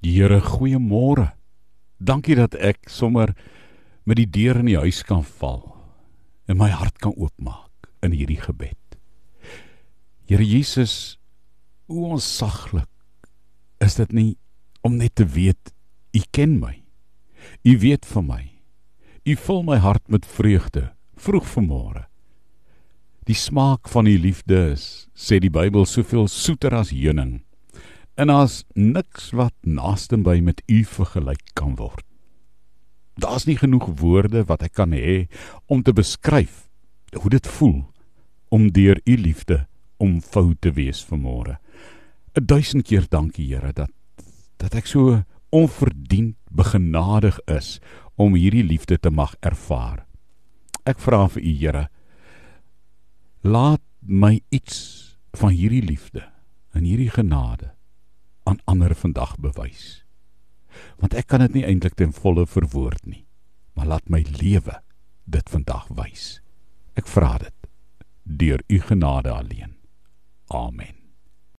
Here, goeiemôre. Dankie dat ek sommer met die deur in die huis kan val en my hart kan oopmaak in hierdie gebed. Here Jesus, hoe ons saglik is dit nie om net te weet U ken my. U weet van my. U vul my hart met vreugde vroeg vanmôre. Die smaak van U liefde is, sê die Bybel, soveel soeter as heuning. En daar's niks wat naaste by met U vergelyk kan word. Daar's nie genoeg woorde wat ek kan hê om te beskryf hoe dit voel om deur U liefde omvou te wees vanmôre. 'n Duisend keer dankie Here dat dat ek so onverdiend begenadig is om hierdie liefde te mag ervaar. Ek vra vir U Here, laat my iets van hierdie liefde en hierdie genade aan ander vandag bewys. Want ek kan dit nie eintlik ten volle verwoord nie, maar laat my lewe dit vandag wys. Ek vra dit deur U genade alleen. Amen.